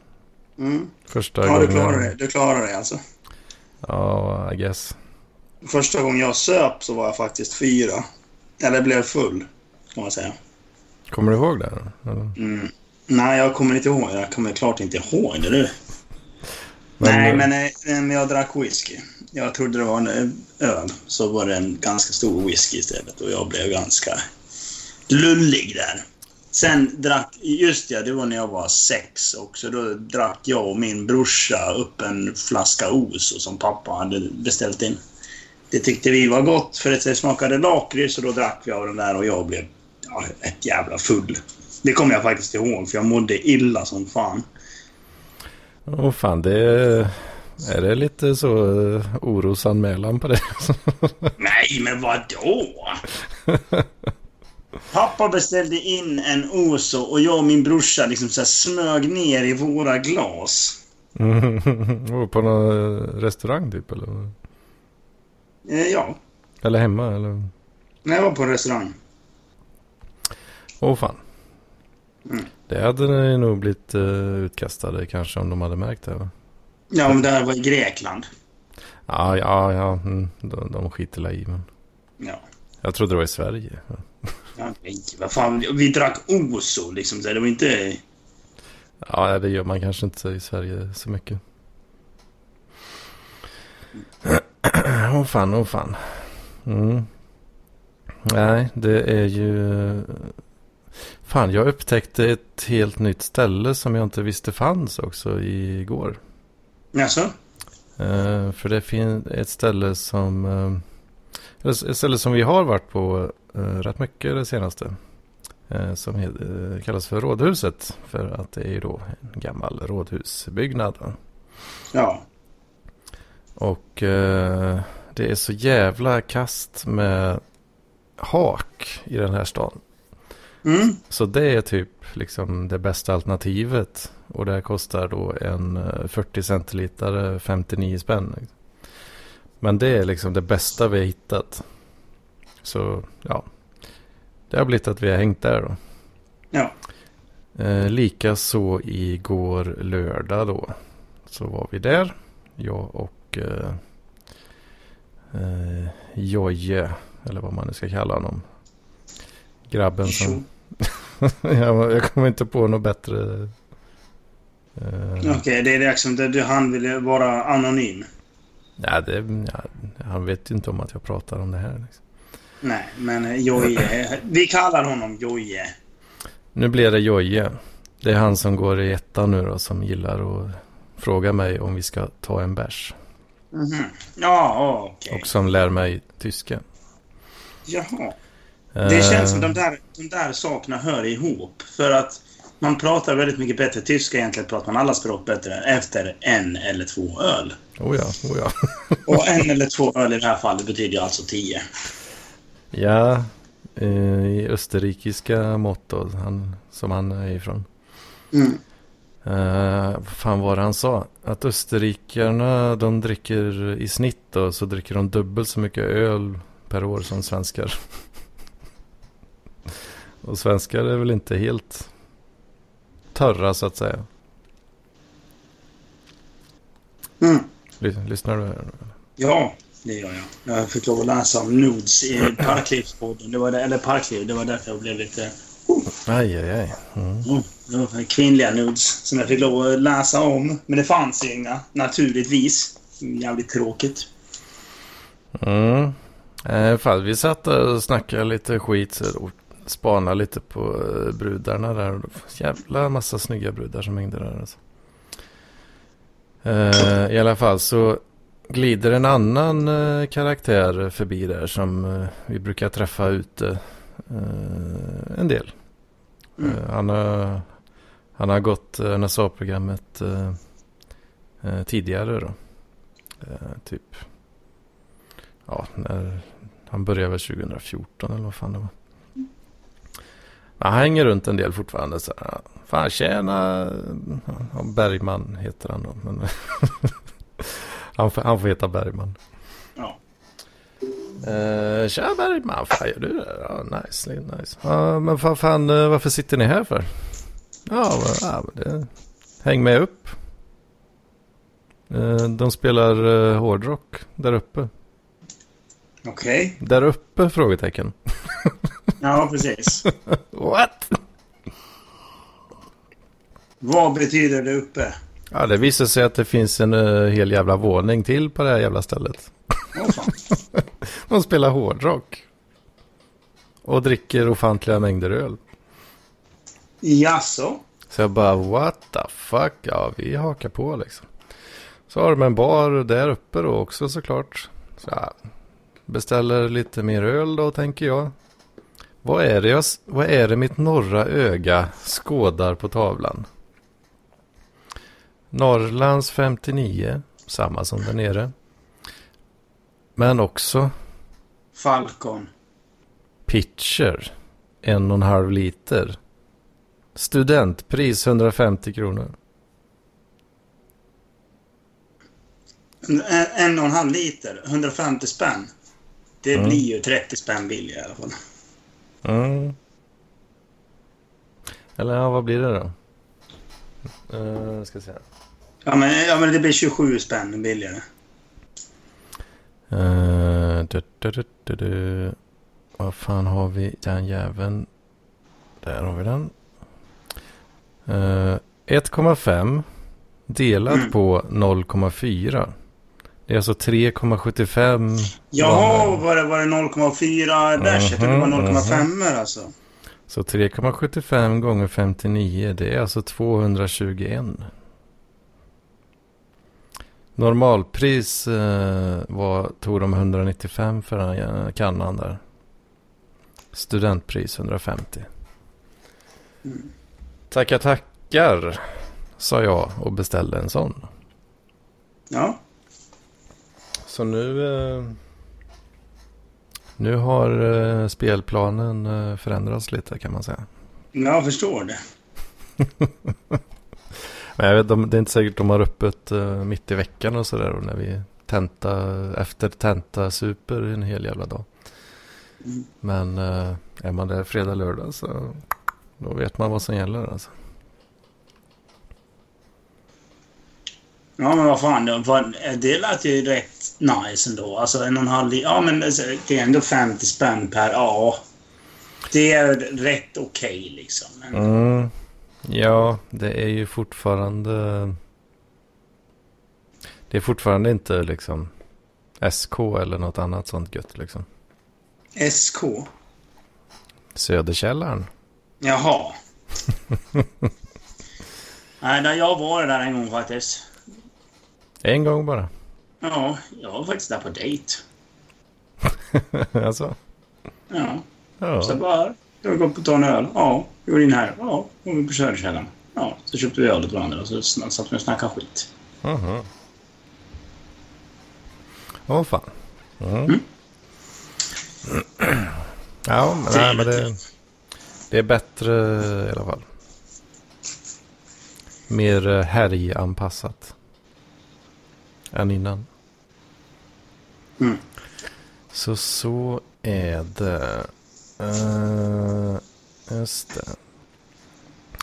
Mm. Första Ja, du gången. klarar det. Du klarar det alltså. Ja, I guess. Första gången jag söp så var jag faktiskt fyra. Eller blev full, kan man säga. Kommer du ihåg det? Mm. Nej, jag kommer inte ihåg. Jag kommer klart inte ihåg det du. Men- Nej, men, eh, men jag drack whisky. Jag trodde det var en öl. Så var det en ganska stor whisky istället och jag blev ganska lullig där. Sen drack... Just det, det var när jag var sex också. Då drack jag och min brorsa upp en flaska Oso som pappa hade beställt in. Det tyckte vi var gott för att det smakade lakrits och då drack vi av den där och jag blev ja, ett jävla full. Det kommer jag faktiskt ihåg för jag mådde illa som fan. Åh fan, det är, det lite så uh, orosanmälan på det? [laughs] Nej, men vad då? Pappa beställde in en Oso och jag och min brorsa liksom så smög ner i våra glas. [laughs] Och på någon eh, restaurang typ eller? Eh, ja, Eller hemma eller? när jag var på en restaurang. Åh fan. Mm. Det hade nog blivit uh, utkastade kanske om de hade märkt det va? Ja, men det här var i Grekland. Ja, ja, ja. Mm, de, de skiter i men. Ja. Jag trodde det var i Sverige. ja nej, vad fan, vi drack Oso liksom. Det var inte... Ja, det gör man kanske inte i Sverige så mycket. Åh fan, åh fan. Mm. Nej, det är ju... Fan, jag upptäckte ett helt nytt ställe som jag inte visste fanns också igår. Jaså? Eh, för det finns ett ställe som... Uh, ett ställe som vi har varit på eh, rätt mycket det senaste. Eh, som eh, kallas för Rådhuset. För att det är ju då en gammal rådhusbyggnad. Ja. Och eh, det är så jävla kast med hak i den här stan. Mm. Så det är typ liksom det bästa alternativet. Och det här kostar då en eh, 40 centiliter 59 spänn. Men det är liksom det bästa vi har hittat. Så ja, det har blivit att vi har hängt där då. Ja. Eh, Likaså igår lördag då. Så var vi där. Jag och eh, eh, Jojje. Eller vad man nu ska kalla honom. Grabben som... [laughs] jag, kommer inte på något bättre. Eh, Okej, det är liksom, det, det, han ville vara anonym. ja, det, ja, han vet ju inte om att jag pratar om det här. Liksom. Nej, men eh, Joje. Vi kallar honom Joje. Nu blir det Jojje. Det är han som går i ettan nu då som gillar att fråga mig om vi ska ta en bärs. Mhm. Ja, okej. Och som lär mig tyska. Jaha. Det känns som Eh, de där, de där sakerna hör ihop. För att man pratar väldigt mycket bättre tyska egentligen. Pratar man alla språk bättre efter en eller två öl. Oh ja, oh ja. [laughs] Och en eller två öl i det här fallet betyder ju alltså tio. Ja, eh, i österrikiska mått då, han, som han är ifrån. Mm. Uh, fan var det han sa? Att österrikarna de dricker i snitt då, så dricker de dubbelt så mycket öl per år som svenskar. [laughs] Och svenskar är väl inte helt törra så att säga. Mm. Lys- Lyssnar du? här? Ja, det gör jag. Jag fick lov att läsa om nudes i Parklivspodden. Det var det, eller Parkliv. Det var därför jag blev lite... Aj, aj, aj. Mm. Oh, var kvinnliga nudes som jag fick lov att läsa om. Men det fanns inga, naturligtvis. Jävligt tråkigt. Mm. Eh, fan, vi satt och snackade lite skit och spanade lite på eh, brudarna där. Jävla massa snygga brudar som hängde där. Alltså. Eh, I alla fall så glider en annan eh, karaktär förbi där som eh, vi brukar träffa ute eh, en del. Mm. Han, har, han har gått eh, NSA-programmet eh, eh, tidigare då. Eh, typ ja, när han började väl 2014 eller vad fan det var. Han hänger runt en del fortfarande. Så här, fan tjena. Bergman heter han då. Men [laughs] han, får, han får heta Bergman. Ja. Uh, tja Bergman, fan gör du där? Ja, nice, nice. Ja, men fan, eh, varför sitter ni här för? Ja, ja det, häng med upp. Eh, de spelar uh, hårdrock där uppe. Okej. Där uppe? Frågetecken. [laughs] Ja, precis. [laughs] What? Vad betyder det uppe? Ja, det visar sig att det finns en eh, hel jävla våning till på det här jävla stället. Åh fan. [laughs] De spelar hårdrock. Och dricker ofantliga mängder öl. Jaså? Så jag bara, what the fuck? Ja, vi hakar på liksom. Så har de en bar där uppe då också såklart. Så jag beställer lite mer öl då tänker jag. Vad är det, jag, vad är det mitt norra öga skådar på tavlan? Norrlands 59, samma som där nere. Men också Falcon. Pitcher, en och en halv liter. Studentpris 150 kronor. En, en och en halv liter. 150 spänn. Det Mm. blir ju 30 spänn billigare i alla fall. Mm. Eller ja, vad blir det då? Uh, ska se. Ja men, ja, men det blir 27 spänn billigare. Uh, du, du, du. Vad fan har vi den jäveln? Där har vi den. Uh, 1,5 delat Mm. på 0,4. Det är alltså 3,75. Jaha, var det, var det 0,4 dash? Jag trodde det var Mhm, 0,5 alltså. Så 3,75 gånger 59 det är alltså 221. Normalpris eh, var, tog de 195 för den kannan där. Studentpris 150. Mm. Tackar tackar sa jag och beställde en sån. Ja. Så nu, eh, nu har eh, spelplanen eh, förändrats lite kan man säga. Jag förstår det. [laughs] Men jag vet, de, det är inte säkert de har öppet mitt i veckan och sådär. Och när vi tenta, efter tenta super en hel jävla dag. Mm. Men är man där fredag, lördag så då vet man vad som gäller alltså. Ja men vad fan, det, vad- det lät ju rätt nice ändå. Alltså en och en halv Ja men det är ändå 50 spänn per... Ja. Det är rätt okej liksom. Men, Mm. Ja, det är ju fortfarande... Det är fortfarande inte liksom SK eller något annat sånt gött liksom. SK? Söderkällaren. Jaha. [laughs] Nej, där jag var där en gång faktiskt. En gång bara. Ja, jag var faktiskt där på dejt. [laughs] alltså? Ja. Ja. Så bara, jag går på att ta en öl. Ja. Vi går in här. Ja. Går vi på Söderkällan. Ja. Så köpte vi öl åt varandra och så satt vi och snackade skit. Mhm. Åh fan. Mm. Mm. Ja, men, nej, men det, det är bättre i alla fall. Mer eh, helganpassat. Än innan. Mm. Så så är det. Uh, just det.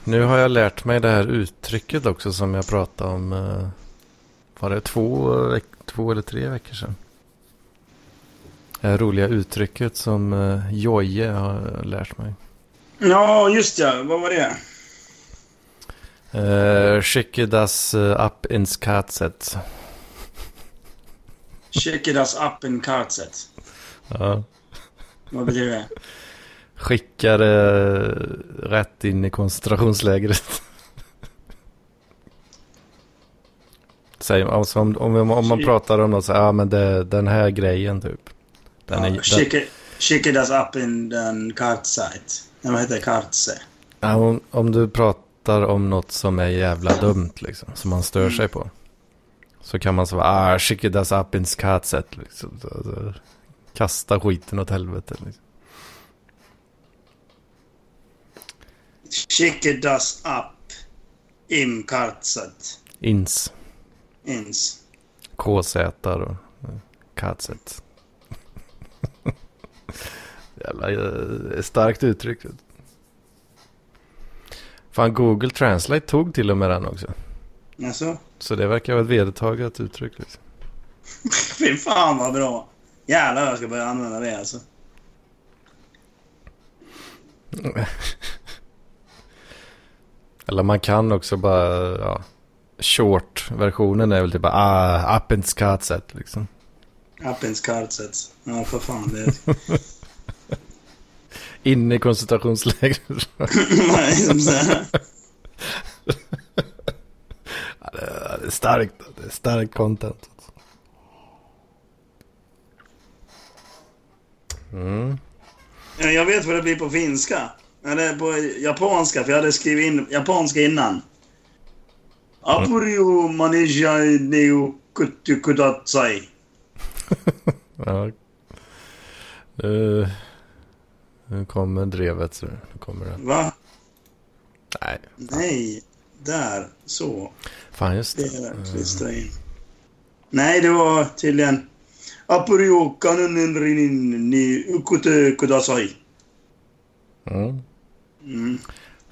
Nu har jag lärt mig det här uttrycket också som jag pratade om. Uh, var det två, två eller tre veckor sedan? Det här roliga uttrycket som uh, Joje har lärt mig. Ja, just ja. Vad var det? Uh, Schicke das up ins Katzet. Check it us up in kartset. Ja. Vad betyder det? Skickar det rätt in i koncentrationslägret. Säg, alltså om, om, om man pratar om något så ja men det, den här grejen typ. Den är, Ja, den, check, it, check it us up in den kartsite. Vad heter? Kartse. ja, om, om du pratar om något som är jävla dumt liksom, som man stör sig på. Så kan man säga, ah, skicka das up ins katset liksom. Kasta skiten åt helvete liksom. It us up in kartset. Ins, Ins. KZ och eh, katset. Jävla eh, starkt uttryck. Fan, Google Translate tog till och med den också. Alltså, Så det verkar vara ett vedertaget uttryck liksom. [laughs] fy fan vad bra. Jävlar jag ska börja använda det alltså. [laughs] Eller man kan också bara, ja. Short-versionen är väl typ bara, ah, up ins katset liksom. In kartset. Ja, för fan. Det [laughs] [laughs] är... In i koncentrationslägret. Nej, som så här. Ja, det är- starkt, det är starkt content. Mm. Ja, Jag vet vad det blir på finska. Eller på japanska, för jag hade skrivit in japanska innan. Apurio manejai neo kutu kudatsai. [laughs] Ja. Nu, nu kommer drevet. Så nu kommer det. Va? Nej, Nej. Där. Så. fan just Det det. är in. Nej, det var tydligen... Apurio kanunen rinin ni ukutu kudasai. Mm. Mm.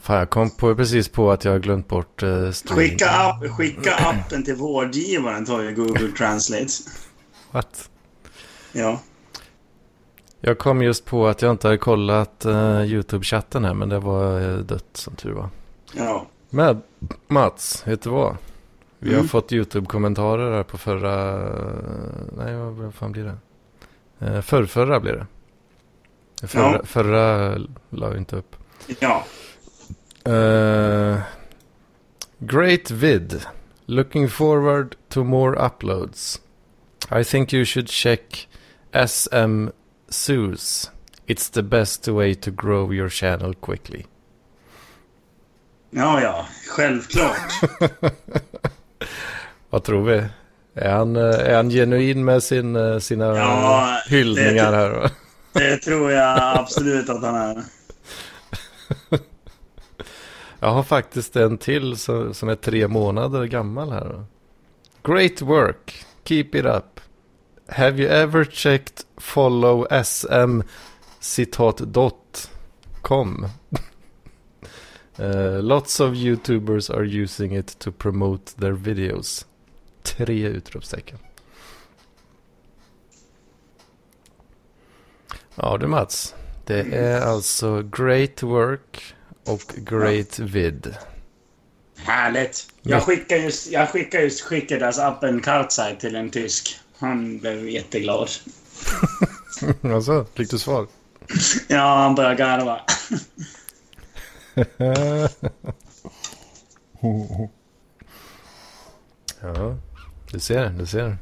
Fan, jag kom på, precis på att jag har glömt bort uh, Skicka, app, skicka appen till vårdgivaren tar ju Google Translate. [laughs] What? Ja. Jag kom just på att jag inte hade kollat uh, YouTube-chatten här, men det var uh, dött som tur var. Ja. Men Mats, vet du vad? Vi har Mm. fått YouTube-kommentarer här på förra... Nej, vad, vad fan blir det? Uh, förrförra blir det. Förra, Ja. förra la vi inte upp. Ja. Uh, great vid. Looking forward to more uploads. I think you should check SM Sues. It's the best way to grow your channel quickly. Ja, ja. Självklart. [laughs] Vad tror vi? Är han, eh, är han genuin med sin, eh, sina Ja, hyllningar det- här? [laughs] Det tror jag absolut att han är. [laughs] Jag har faktiskt en till som, som är tre månader gammal här. Great work. Keep it up. Have you ever checked follow sm citat dot com? [laughs] Eh, lots of YouTubers are using it to promote their videos. Tre utropstecken. Ja du Mats. Det är alltså great work och great vid. Härligt. Ja. Jag skickar just, jag skickar just skickades appen Kartside till en tysk. Han blev jätteglad. [laughs] Alltså, fick du svar? Ja, han började garva. [laughs] ja, du ser, du ser.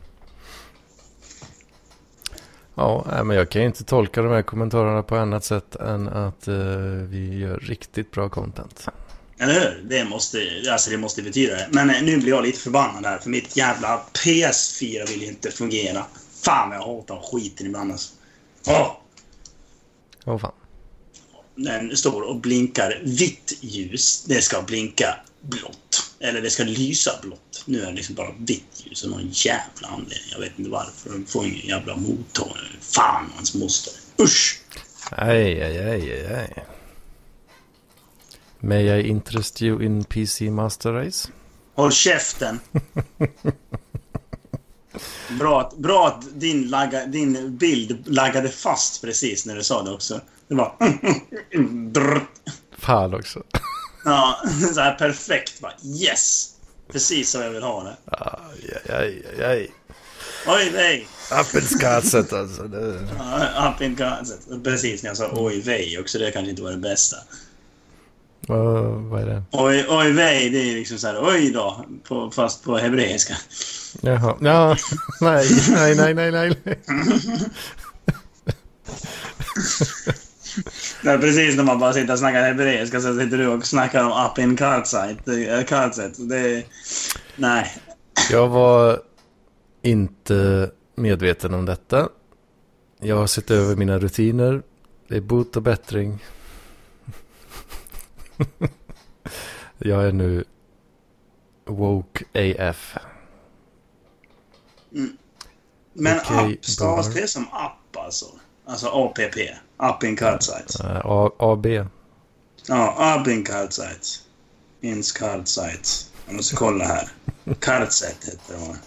Ja, men jag kan ju inte tolka de här kommentarerna på annat sätt än att eh, vi gör riktigt bra content. Eller hur? Det måste, alltså det måste betyda det. Men eh, nu blir jag lite förbannad här för mitt jävla PS4 vill inte fungera. Fan vad jag hatar skiten ibland alltså. Åh! Åh fan. Den står och blinkar vitt ljus. Det ska blinka blått. Eller det ska lysa blått. Nu är det liksom bara vitt ljus av någon jävla anledning. Jag vet inte varför. De får ingen jävla mottagare. Fan hans moster. Usch! Aj, aj, aj, aj. May I interest you in PC Master Race? Håll käften! Bra att, bra att din, lagga, din bild laggade fast precis när du sa det också. Det var... [laughs] Fan också. Ja, så här perfekt. Bara, yes! Precis så jag vill ha det. Aj, aj, aj, aj. Oj, nej! Appenskatset alltså. Det... Ja, up in concept. Precis när jag sa oj, vej också. Det kanske inte var det bästa. Vad, vad är det? Oj, oj, vej. Det är liksom så här oj då. På, fast på hebreiska. Jaha. Ja, [laughs] nej, nej, nej, nej, nej. Nej, precis när man bara sitter och snackar hebreiska så sitter du och snackar om up in concept. concept. Det... Nej. Jag var inte medveten om detta. Jag har sett över mina rutiner. Det är bot och bättring. [laughs] Jag är nu woke AF. Men Okej, app stavas det som app alltså? Alltså APP. Up in concept. Äh, A- AB. Ja, up in concept. Ins concept. Jag måste kolla här. [laughs] Kartset heter det?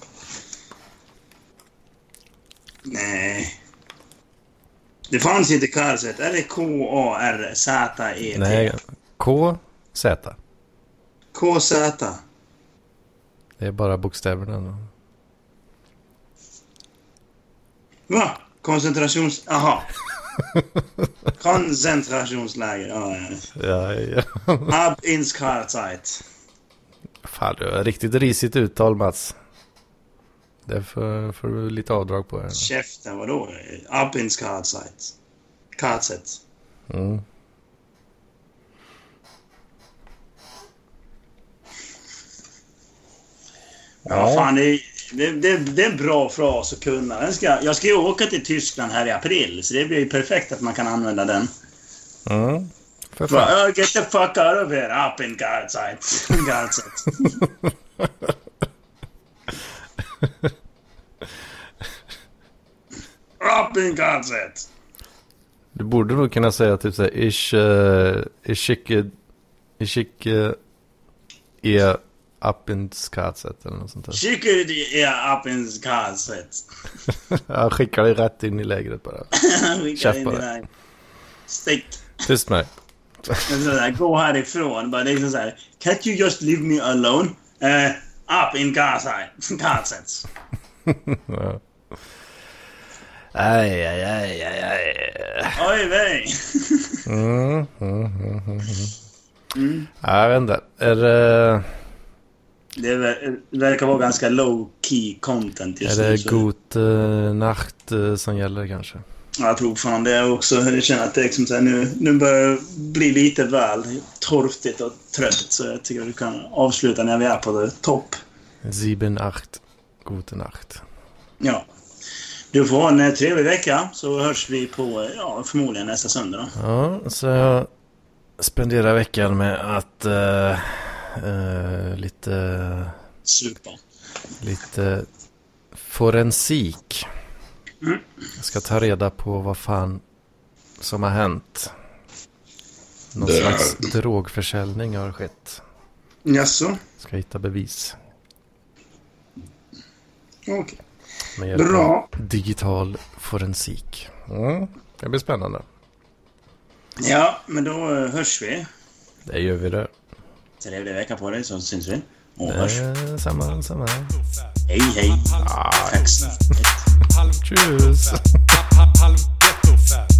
Nej. Det fanns inte Kartset. Är det K-A-R-Z-E-T? Nej, K, Z. KZ. Det är bara bokstäverna. Va? Koncentrations... Aha. [laughs] Koncentrationsläger. Ja, ja. Ja. Up ins Kartzeit. Fan, du har riktigt risigt uttal Mats. Det får, får du lite avdrag på. Här. Käften, vadå? Up ins. Kartzet. Mm. Ja, fan, det, är- det, det, det är en bra fras att kunna. Den ska, jag ska ju åka till Tyskland här i april, så det blir ju perfekt att man kan använda den. Mm. För fan. Bara, "Oh, get the fuck out of here, up in. Kartzeit. up in Kartzeit. [laughs] Du borde nog kunna säga typ såhär, ich, uh, ich schicke, ich schicke er skatset eller något sånt där. Skickar du er up in Kartzeit? Jag skickar dig rätt in i lägret bara. [laughs] Skickar in det. den. Stick. Tyst med dig. Sådär, gå härifrån. Bara liksom såhär, can't you just leave me alone? Uh, up in Kartzeit. Kartzeit. [laughs] Ja. Aj, aj, aj, aj, aj. Oj, vej. Mm, mm, mm, mm, mm. Ja, Jag vet inte. Är det, Det ver- verkar vara ganska low key content är just nu. det så- god uh, nacht eh, som gäller kanske? Ja, Jag tror fan det är också. Jag känner att det är liksom så här, nu, nu börjar det bli lite väl torftigt och trött. Så jag tycker att vi kan avsluta när vi är på det topp. Sieben, acht. Gute Nacht. Ja. Du får ha en eh, trevlig vecka så hörs vi på, ja, förmodligen nästa söndag då. Ja, så jag spenderar veckan med att eh, eh, lite, Supa. lite forensik. Mm. Jag ska ta reda på vad fan som har hänt. Någon slags drogförsäljning har skett. Jaså? Ska hitta bevis. Okej. Med hjälp Bra. av digital forensik. Mm, det blir spännande. Ja, men då eh, hörs vi. Det gör vi det. Trevlig vecka på dig så syns vi. Och hörs. Eh, samma, samma. Hej, hej. Ah, Tack Tjus. Halv ghetto fab.